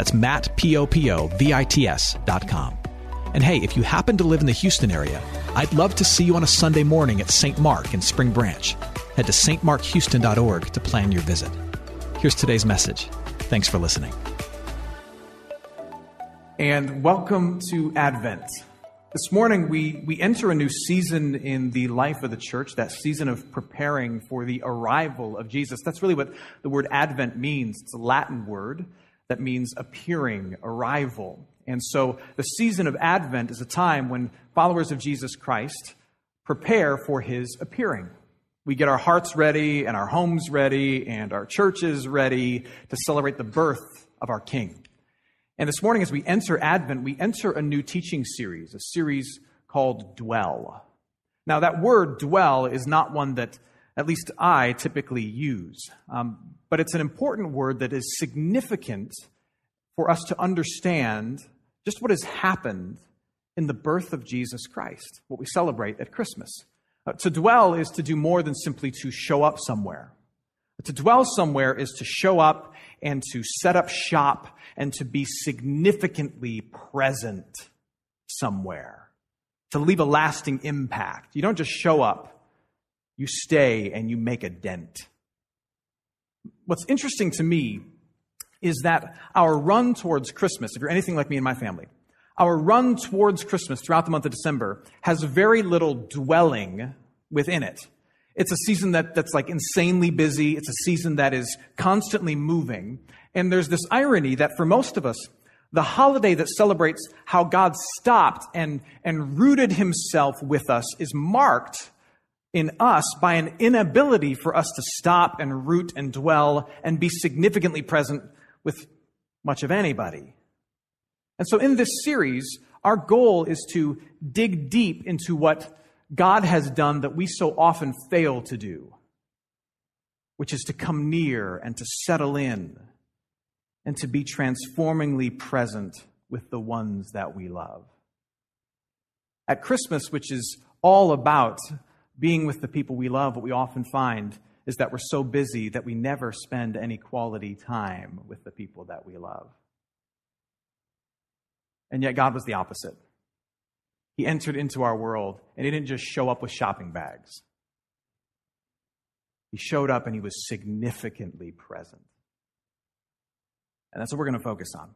That's Matt, P-O-P-O-V-I-T-S dot com. And hey, if you happen to live in the Houston area, I'd love to see you on a Sunday morning at St. Mark in Spring Branch. Head to stmarkhouston.org to plan your visit. Here's today's message. Thanks for listening. And welcome to Advent. This morning, we, we enter a new season in the life of the church, that season of preparing for the arrival of Jesus. That's really what the word Advent means. It's a Latin word that means appearing, arrival. And so the season of Advent is a time when followers of Jesus Christ prepare for his appearing. We get our hearts ready and our homes ready and our churches ready to celebrate the birth of our King. And this morning, as we enter Advent, we enter a new teaching series, a series called Dwell. Now, that word dwell is not one that at least I typically use, um, but it's an important word that is significant for us to understand just what has happened in the birth of Jesus Christ, what we celebrate at Christmas. Uh, to dwell is to do more than simply to show up somewhere. To dwell somewhere is to show up and to set up shop and to be significantly present somewhere, to leave a lasting impact. You don't just show up, you stay and you make a dent. What's interesting to me is that our run towards Christmas, if you're anything like me and my family, our run towards Christmas throughout the month of December has very little dwelling within it. It's a season that, that's like insanely busy. It's a season that is constantly moving. And there's this irony that for most of us, the holiday that celebrates how God stopped and, and rooted himself with us is marked in us by an inability for us to stop and root and dwell and be significantly present with much of anybody. And so in this series, our goal is to dig deep into what God has done that we so often fail to do, which is to come near and to settle in and to be transformingly present with the ones that we love. At Christmas, which is all about being with the people we love, what we often find is that we're so busy that we never spend any quality time with the people that we love. And yet, God was the opposite. He entered into our world, and He didn't just show up with shopping bags. He showed up and He was significantly present. And that's what we're going to focus on.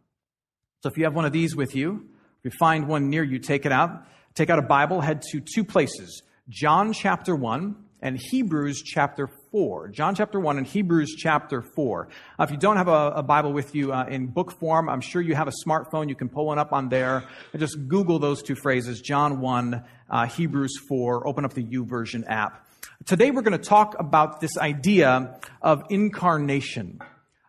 So if you have one of these with you, if you find one near you, take it out. Take out a Bible, head to two places John chapter 1 and Hebrews chapter 4. John chapter 1 and Hebrews chapter 4. Uh, if you don't have a, a Bible with you uh, in book form, I'm sure you have a smartphone. You can pull one up on there and just Google those two phrases John 1, uh, Hebrews 4. Open up the YouVersion app. Today we're going to talk about this idea of incarnation.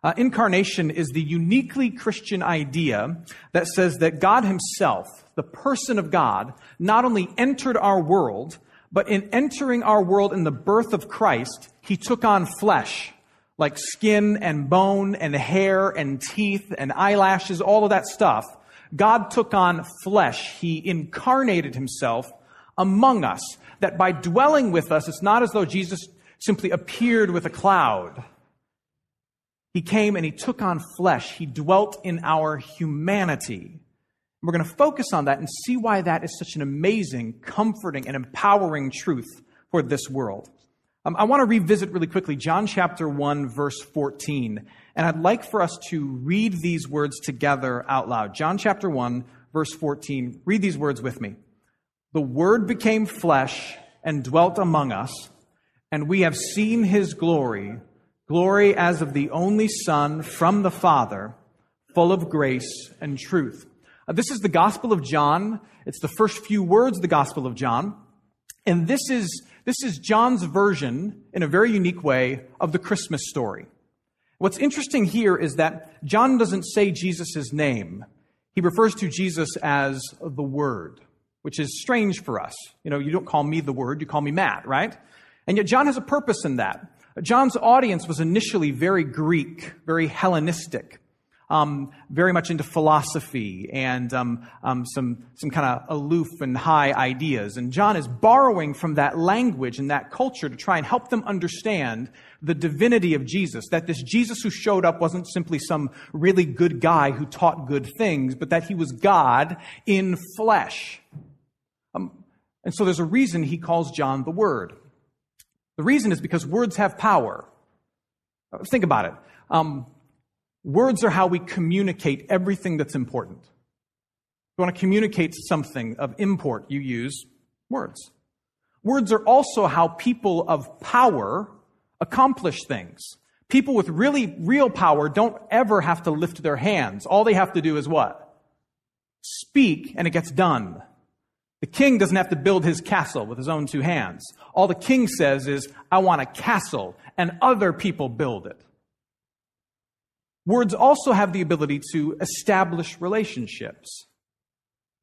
Uh, incarnation is the uniquely Christian idea that says that God Himself, the person of God, not only entered our world, but in entering our world in the birth of Christ, he took on flesh, like skin and bone and hair and teeth and eyelashes, all of that stuff, God took on flesh. He incarnated himself among us. That by dwelling with us, it's not as though Jesus simply appeared with a cloud. He came and he took on flesh. He dwelt in our humanity. We're going to focus on that and see why that is such an amazing, comforting, and empowering truth for this world. Um, I want to revisit really quickly John chapter 1, verse 14. And I'd like for us to read these words together out loud. John chapter 1, verse 14. Read these words with me. The Word became flesh and dwelt among us, and we have seen his glory glory as of the only Son from the Father, full of grace and truth. Uh, this is the Gospel of John. It's the first few words of the Gospel of John. And this is, this is John's version, in a very unique way, of the Christmas story. What's interesting here is that John doesn't say Jesus' name. He refers to Jesus as the Word, which is strange for us. You know, you don't call me the Word, you call me Matt, right? And yet John has a purpose in that. John's audience was initially very Greek, very Hellenistic, um, very much into philosophy and um, um, some, some kind of aloof and high ideas. And John is borrowing from that language and that culture to try and help them understand the divinity of Jesus. That this Jesus who showed up wasn't simply some really good guy who taught good things, but that he was God in flesh. Um, and so there's a reason he calls John the Word. The reason is because words have power. Think about it. Words are how we communicate everything that's important. If you want to communicate something of import, you use words. Words are also how people of power accomplish things. People with really real power don't ever have to lift their hands. All they have to do is what? Speak and it gets done. The king doesn't have to build his castle with his own two hands. All the king says is, I want a castle, and other people build it. Words also have the ability to establish relationships.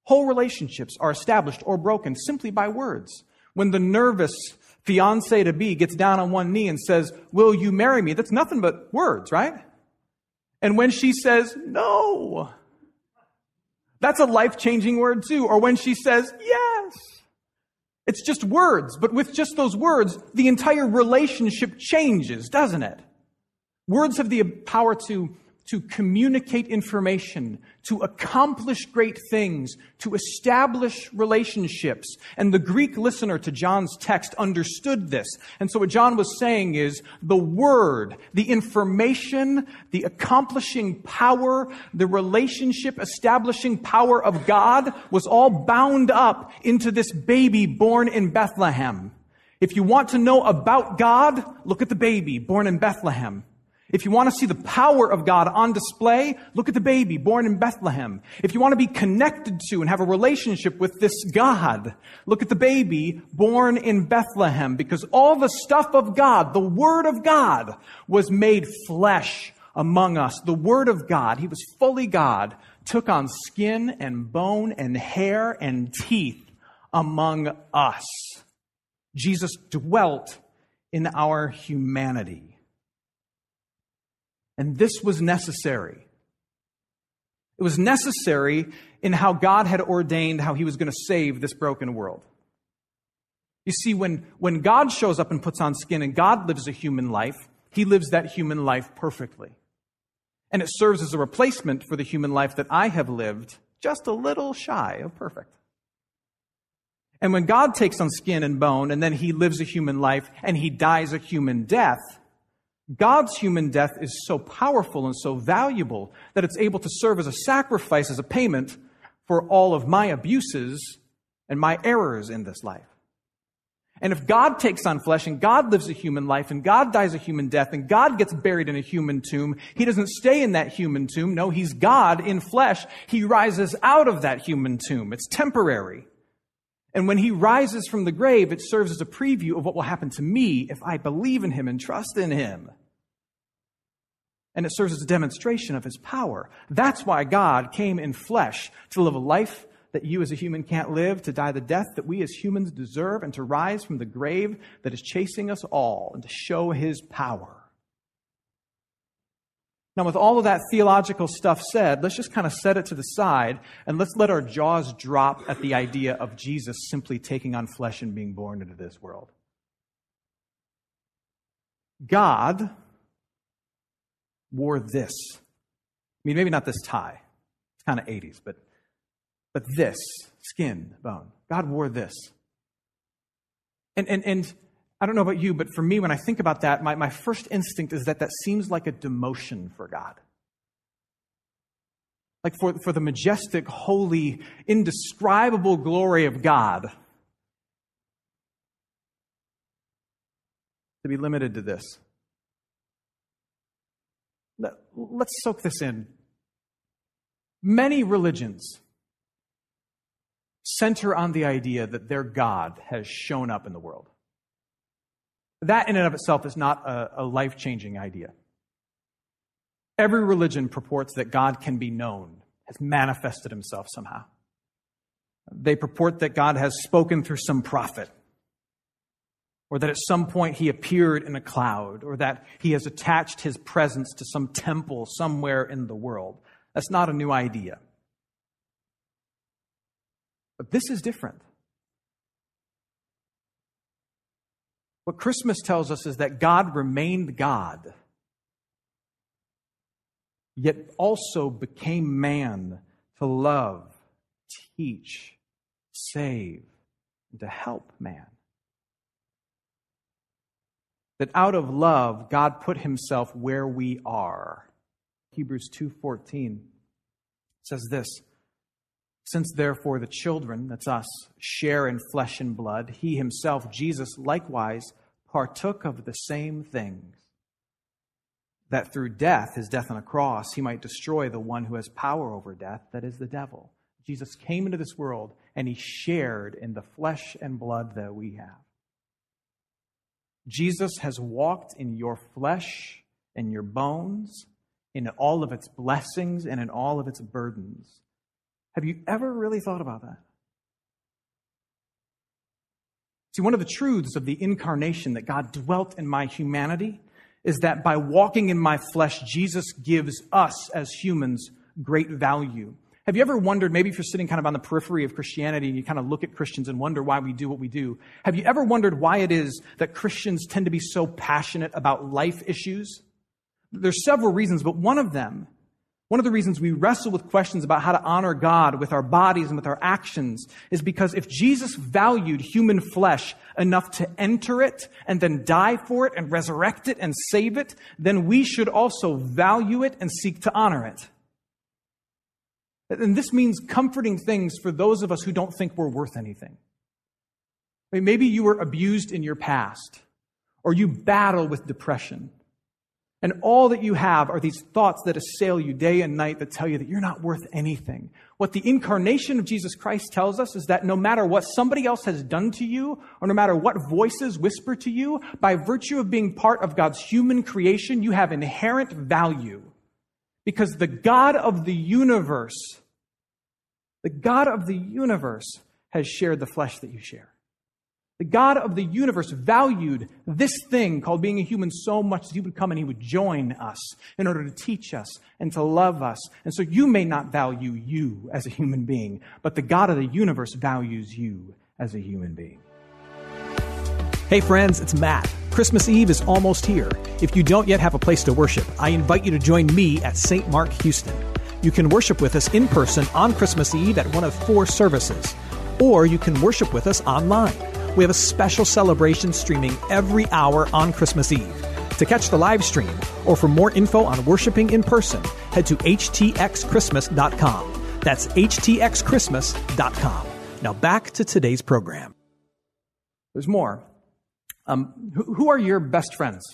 Whole relationships are established or broken simply by words. When the nervous fiance to be gets down on one knee and says, Will you marry me? That's nothing but words, right? And when she says, No, that's a life changing word too. Or when she says, yes. It's just words, but with just those words, the entire relationship changes, doesn't it? Words have the power to to communicate information, to accomplish great things, to establish relationships. And the Greek listener to John's text understood this. And so what John was saying is the word, the information, the accomplishing power, the relationship establishing power of God was all bound up into this baby born in Bethlehem. If you want to know about God, look at the baby born in Bethlehem. If you want to see the power of God on display, look at the baby born in Bethlehem. If you want to be connected to and have a relationship with this God, look at the baby born in Bethlehem because all the stuff of God, the Word of God, was made flesh among us. The Word of God, He was fully God, took on skin and bone and hair and teeth among us. Jesus dwelt in our humanity. And this was necessary. It was necessary in how God had ordained how he was going to save this broken world. You see, when, when God shows up and puts on skin and God lives a human life, he lives that human life perfectly. And it serves as a replacement for the human life that I have lived just a little shy of perfect. And when God takes on skin and bone and then he lives a human life and he dies a human death, God's human death is so powerful and so valuable that it's able to serve as a sacrifice, as a payment for all of my abuses and my errors in this life. And if God takes on flesh and God lives a human life and God dies a human death and God gets buried in a human tomb, He doesn't stay in that human tomb. No, He's God in flesh. He rises out of that human tomb. It's temporary. And when He rises from the grave, it serves as a preview of what will happen to me if I believe in Him and trust in Him and it serves as a demonstration of his power. That's why God came in flesh to live a life that you as a human can't live, to die the death that we as humans deserve, and to rise from the grave that is chasing us all, and to show his power. Now, with all of that theological stuff said, let's just kind of set it to the side and let's let our jaws drop at the idea of Jesus simply taking on flesh and being born into this world. God wore this. I mean, maybe not this tie. It's kind of 80s, but, but this skin, bone. God wore this. And, and, and I don't know about you, but for me, when I think about that, my, my first instinct is that that seems like a demotion for God. Like for, for the majestic, holy, indescribable glory of God to be limited to this. Let, let's soak this in. Many religions center on the idea that their God has shown up in the world. That, in and of itself, is not a, a life changing idea. Every religion purports that God can be known, has manifested himself somehow. They purport that God has spoken through some prophet, or that at some point he appeared in a cloud, or that he has attached his presence to some temple somewhere in the world. That's not a new idea. But this is different. What Christmas tells us is that God remained God, yet also became man to love, teach, save, and to help man. That out of love, God put himself where we are. Hebrews 2:14 says this, since therefore the children, that's us, share in flesh and blood, he himself, Jesus, likewise partook of the same things, that through death, his death on a cross, he might destroy the one who has power over death, that is the devil. Jesus came into this world and he shared in the flesh and blood that we have. Jesus has walked in your flesh and your bones, in all of its blessings and in all of its burdens. Have you ever really thought about that? See, one of the truths of the incarnation that God dwelt in my humanity is that by walking in my flesh, Jesus gives us as humans great value. Have you ever wondered, maybe if you're sitting kind of on the periphery of Christianity and you kind of look at Christians and wonder why we do what we do, have you ever wondered why it is that Christians tend to be so passionate about life issues? There's several reasons, but one of them one of the reasons we wrestle with questions about how to honor God with our bodies and with our actions is because if Jesus valued human flesh enough to enter it and then die for it and resurrect it and save it, then we should also value it and seek to honor it. And this means comforting things for those of us who don't think we're worth anything. Maybe you were abused in your past, or you battle with depression and all that you have are these thoughts that assail you day and night that tell you that you're not worth anything. What the incarnation of Jesus Christ tells us is that no matter what somebody else has done to you, or no matter what voices whisper to you, by virtue of being part of God's human creation, you have inherent value. Because the God of the universe, the God of the universe has shared the flesh that you share. The God of the universe valued this thing called being a human so much that he would come and he would join us in order to teach us and to love us. And so you may not value you as a human being, but the God of the universe values you as a human being. Hey friends, it's Matt. Christmas Eve is almost here. If you don't yet have a place to worship, I invite you to join me at St. Mark Houston. You can worship with us in person on Christmas Eve at one of four services, or you can worship with us online. We have a special celebration streaming every hour on Christmas Eve. To catch the live stream or for more info on worshiping in person, head to htxchristmas.com. That's htxchristmas.com. Now back to today's program. There's more. Um, who, who, are your best friends?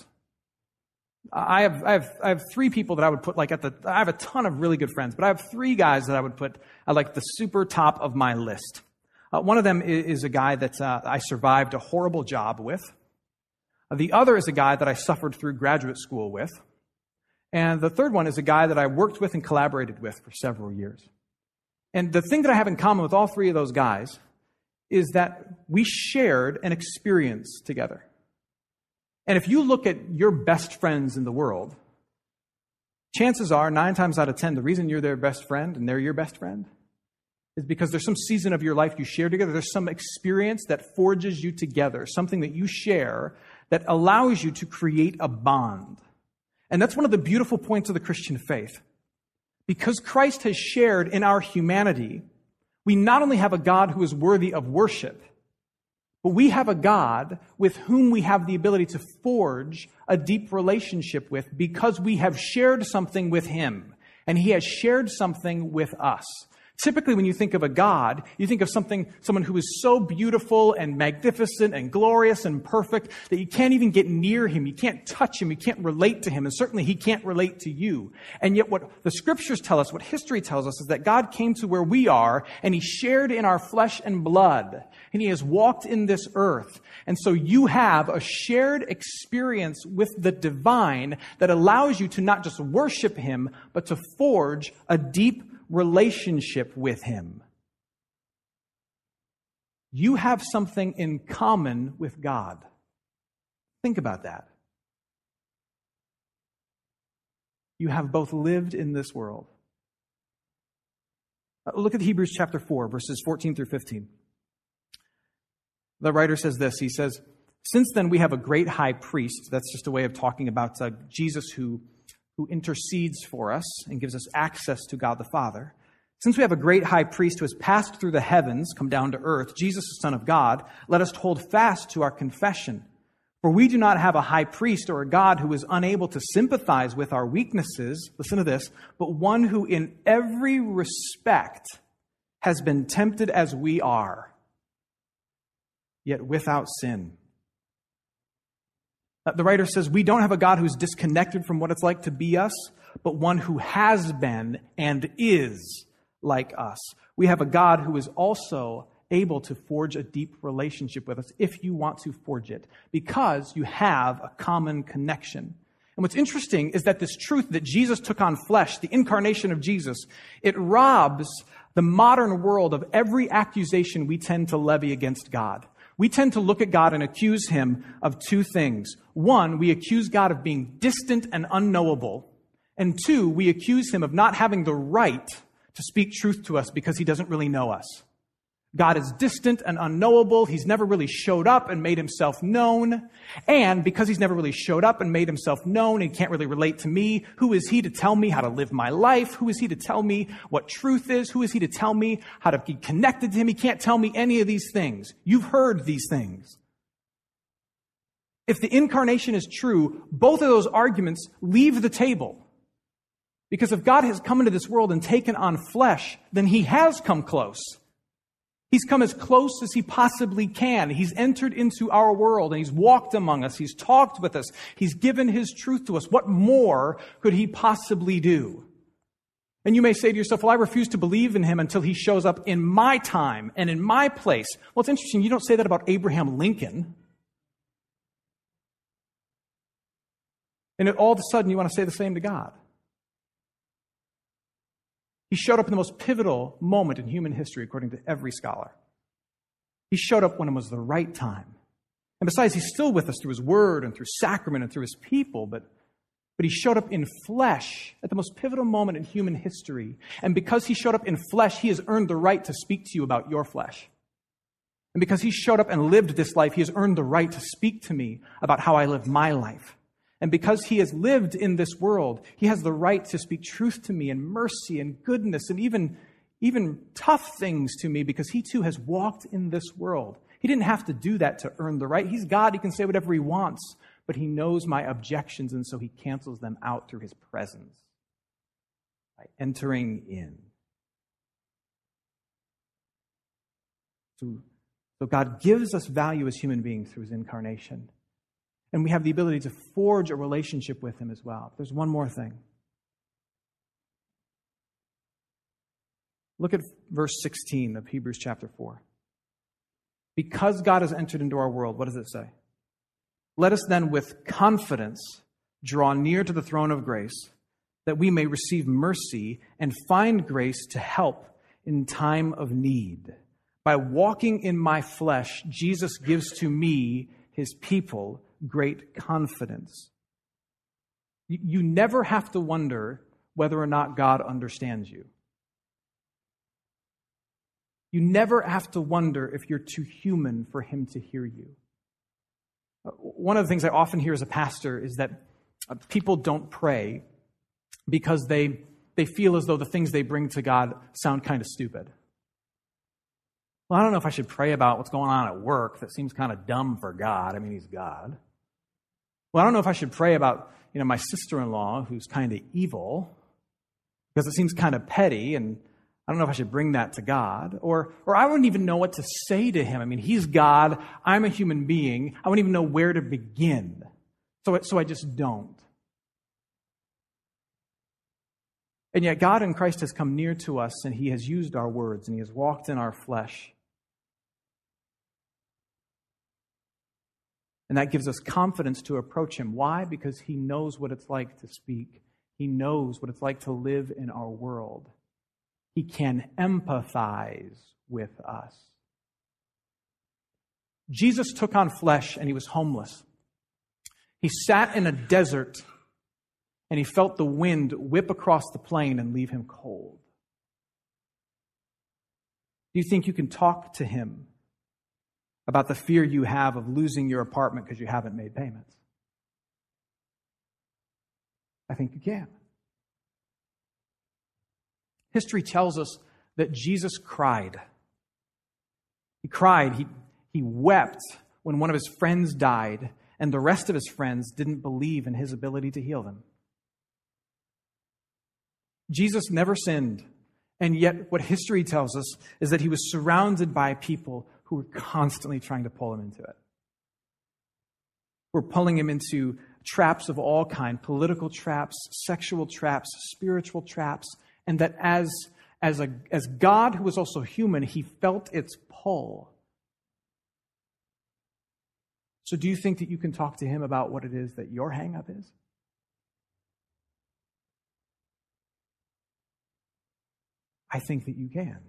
I have, I, have, I have three people that I would put like at the, I have a ton of really good friends, but I have three guys that I would put at like the super top of my list. Uh, one of them is, a guy that uh, I survived a horrible job with. Uh, the other is a guy that I suffered through graduate school with. And the third one is a guy that I worked with and collaborated with for several years. And the thing that I have in common with all three of those guys is that we shared an experience together. And if you look at your best friends in the world, chances are, nine times out of ten, the reason you're their best friend and they're your best friend is because there's some season of your life you share together. There's some experience that forges you together, something that you share that allows you to create a bond. And that's one of the beautiful points of the Christian faith. Because Christ has shared in our humanity, we not only have a God who is worthy of worship, but we have a God with whom we have the ability to forge a deep relationship with because we have shared something with Him and He has shared something with us. Typically, when you think of a God, you think of something, someone who is so beautiful and magnificent and glorious and perfect that you can't even get near him. You can't touch him. You can't relate to him. And certainly he can't relate to you. And yet what the scriptures tell us, what history tells us is that God came to where we are and he shared in our flesh and blood and he has walked in this earth. And so you have a shared experience with the divine that allows you to not just worship him, but to forge a deep relationship with Him. You have something in common with God. Think about that. You have both lived in this world. Uh, look at Hebrews chapter 4, verses 14 through 15. The writer says this He says, Since then we have a great high priest. That's just a way of talking about uh, Jesus who who intercedes for us and gives us access to God the Father. Since we have a great high priest who has passed through the heavens, come down to earth, Jesus, the Son of God, let us hold fast to our confession. For we do not have a high priest or a God who is unable to sympathize with our weaknesses, listen to this, but one who in every respect has been tempted as we are, yet without sin. Uh, the writer says, We don't have a God who's disconnected from what it's like to be us, but one who has been and is like us. We have a God who is also able to forge a deep relationship with us if you want to forge it, because you have a common connection. And what's interesting is that this truth that Jesus took on flesh, the incarnation of Jesus, it robs the modern world of every accusation we tend to levy against God we tend to look at God and accuse him of two things. One, we accuse God of being distant and unknowable. And two, we accuse him of not having the right to speak truth to us because he doesn't really know us. God is distant and unknowable. He's never really showed up and made himself known. And because he's never really showed up and made himself known, he can't really relate to me. Who is he to tell me how to live my life? Who is he to tell me what truth is? Who is he to tell me how to be connected to him? He can't tell me any of these things. You've heard these things. If the incarnation is true, both of those arguments leave the table. Because if God has come into this world and taken on flesh, then he has come close. He's come as close as he possibly can. He's entered into our world and he's walked among us. He's talked with us. He's given his truth to us. What more could he possibly do? And you may say to yourself, well, I refuse to believe in him until he shows up in my time and in my place. Well, it's interesting. You don't say that about Abraham Lincoln. And all of a sudden, you want to say the same to God. He showed up in the most pivotal moment in human history, according to every scholar. He showed up when it was the right time. And besides, he's still with us through his word and through sacrament and through his people, but, but he showed up in flesh at the most pivotal moment in human history. And because he showed up in flesh, he has earned the right to speak to you about your flesh. And because he showed up and lived this life, he has earned the right to speak to me about how I live my life. And because he has lived in this world, he has the right to speak truth to me and mercy and goodness and even, even tough things to me because he too has walked in this world. He didn't have to do that to earn the right. He's God. He can say whatever he wants, but he knows my objections, and so he cancels them out through his presence by entering in. So, so God gives us value as human beings through his incarnation. And we have the ability to forge a relationship with Him as well. There's one more thing. Look at verse 16 of Hebrews chapter 4. Because God has entered into our world, what does it say? Let us then with confidence draw near to the throne of grace that we may receive mercy and find grace to help in time of need. By walking in my flesh, Jesus gives to me, his people, great confidence. You never have to wonder whether or not God understands you. You never have to wonder if you're too human for Him to hear you. One of the things I often hear as a pastor is that uh, people don't pray because they, they feel as though the things they bring to God sound kind of stupid. Well, I don't know if I should pray about what's going on at work. That seems kind of dumb for God. I mean, He's God. Well, I don't know if I should pray about, you know, my sister-in-law who's kind of evil because it seems kind of petty and I don't know if I should bring that to God. Or, or I wouldn't even know what to say to him. I mean, he's God. I'm a human being. I wouldn't even know where to begin. So, so I just don't. And yet, God in Christ has come near to us and he has used our words and he has walked in our flesh. And that gives us confidence to approach him. Why? Because he knows what it's like to speak, he knows what it's like to live in our world. He can empathize with us. Jesus took on flesh and he was homeless. He sat in a desert and he felt the wind whip across the plain and leave him cold. Do you think you can talk to him about the fear you have of losing your apartment because you haven't made payments? I think you can. History tells us that Jesus cried. He cried, he, he wept when one of his friends died, and the rest of his friends didn't believe in his ability to heal them. Jesus never sinned, and yet what history tells us is that he was surrounded by people who were constantly trying to pull him into it. We're pulling him into traps of all kind political traps, sexual traps, spiritual traps, and that as, as, a, as God, who was also human, he felt its pull. So, do you think that you can talk to him about what it is that your hangup is? I think that you can.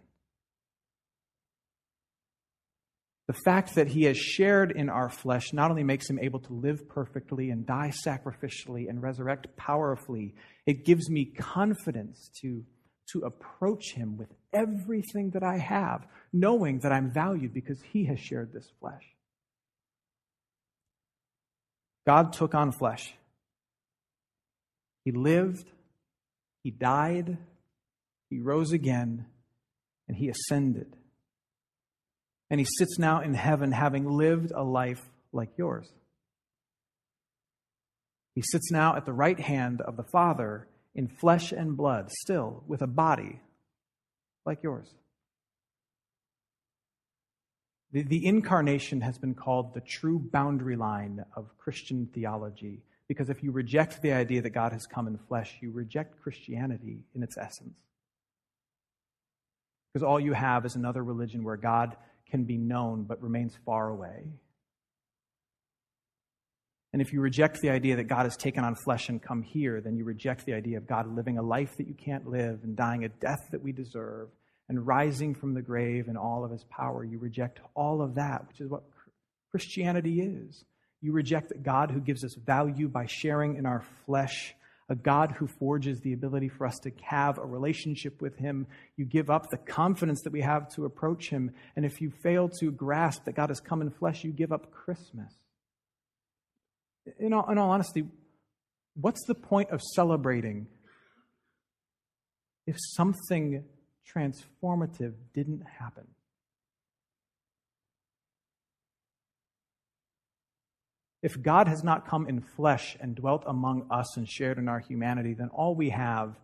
The fact that he has shared in our flesh not only makes him able to live perfectly and die sacrificially and resurrect powerfully, it gives me confidence to, to approach him with everything that I have, knowing that I'm valued because he has shared this flesh. God took on flesh. He lived, he died, he rose again, and he ascended and he sits now in heaven having lived a life like yours. He sits now at the right hand of the Father in flesh and blood, still with a body like yours. The, the incarnation has been called the true boundary line of Christian theology because if you reject the idea that God has come in flesh, you reject Christianity in its essence. Because all you have is another religion where God can be known but remains far away. And if you reject the idea that God has taken on flesh and come here, then you reject the idea of God living a life that you can't live and dying a death that we deserve and rising from the grave in all of his power. You reject all of that, which is what Christianity is. You reject God who gives us value by sharing in our flesh a God who forges the ability for us to have a relationship with Him. You give up the confidence that we have to approach Him. And if you fail to grasp that God has come in flesh, you give up Christmas. In all, in all honesty, what's the point of celebrating if something transformative didn't happen? If God has not come in flesh and dwelt among us and shared in our humanity, then all we have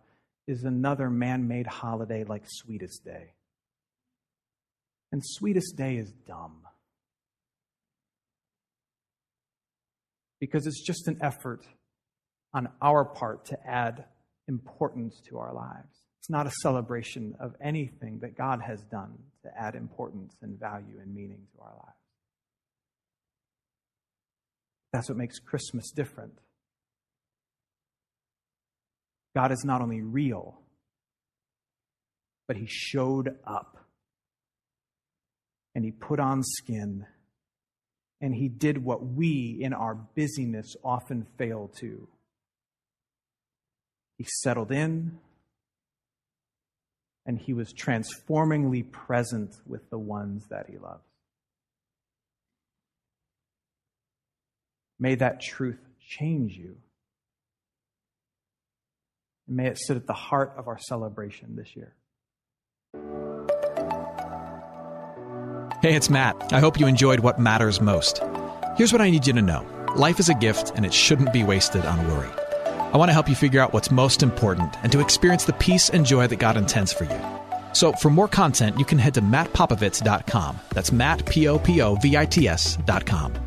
is another man made holiday like Sweetest Day. And Sweetest Day is dumb. Because it's just an effort on our part to add importance to our lives. It's not a celebration of anything that God has done to add importance and value and meaning to our lives. That's what makes Christmas different. God is not only real, but He showed up. And He put on skin. And He did what we, in our busyness, often fail to. he settled in, and he was transformingly present with the ones that he loves. May that truth change you. And may it sit at the heart of our celebration this year. Hey, it's Matt. I hope you enjoyed what matters most. Here's what I need you to know life is a gift, and it shouldn't be wasted on worry. I want to help you figure out what's most important and to experience the peace and joy that God intends for you. So, for more content, you can head to mattpopovits.com. That's Matt, P O P O V I T S.com.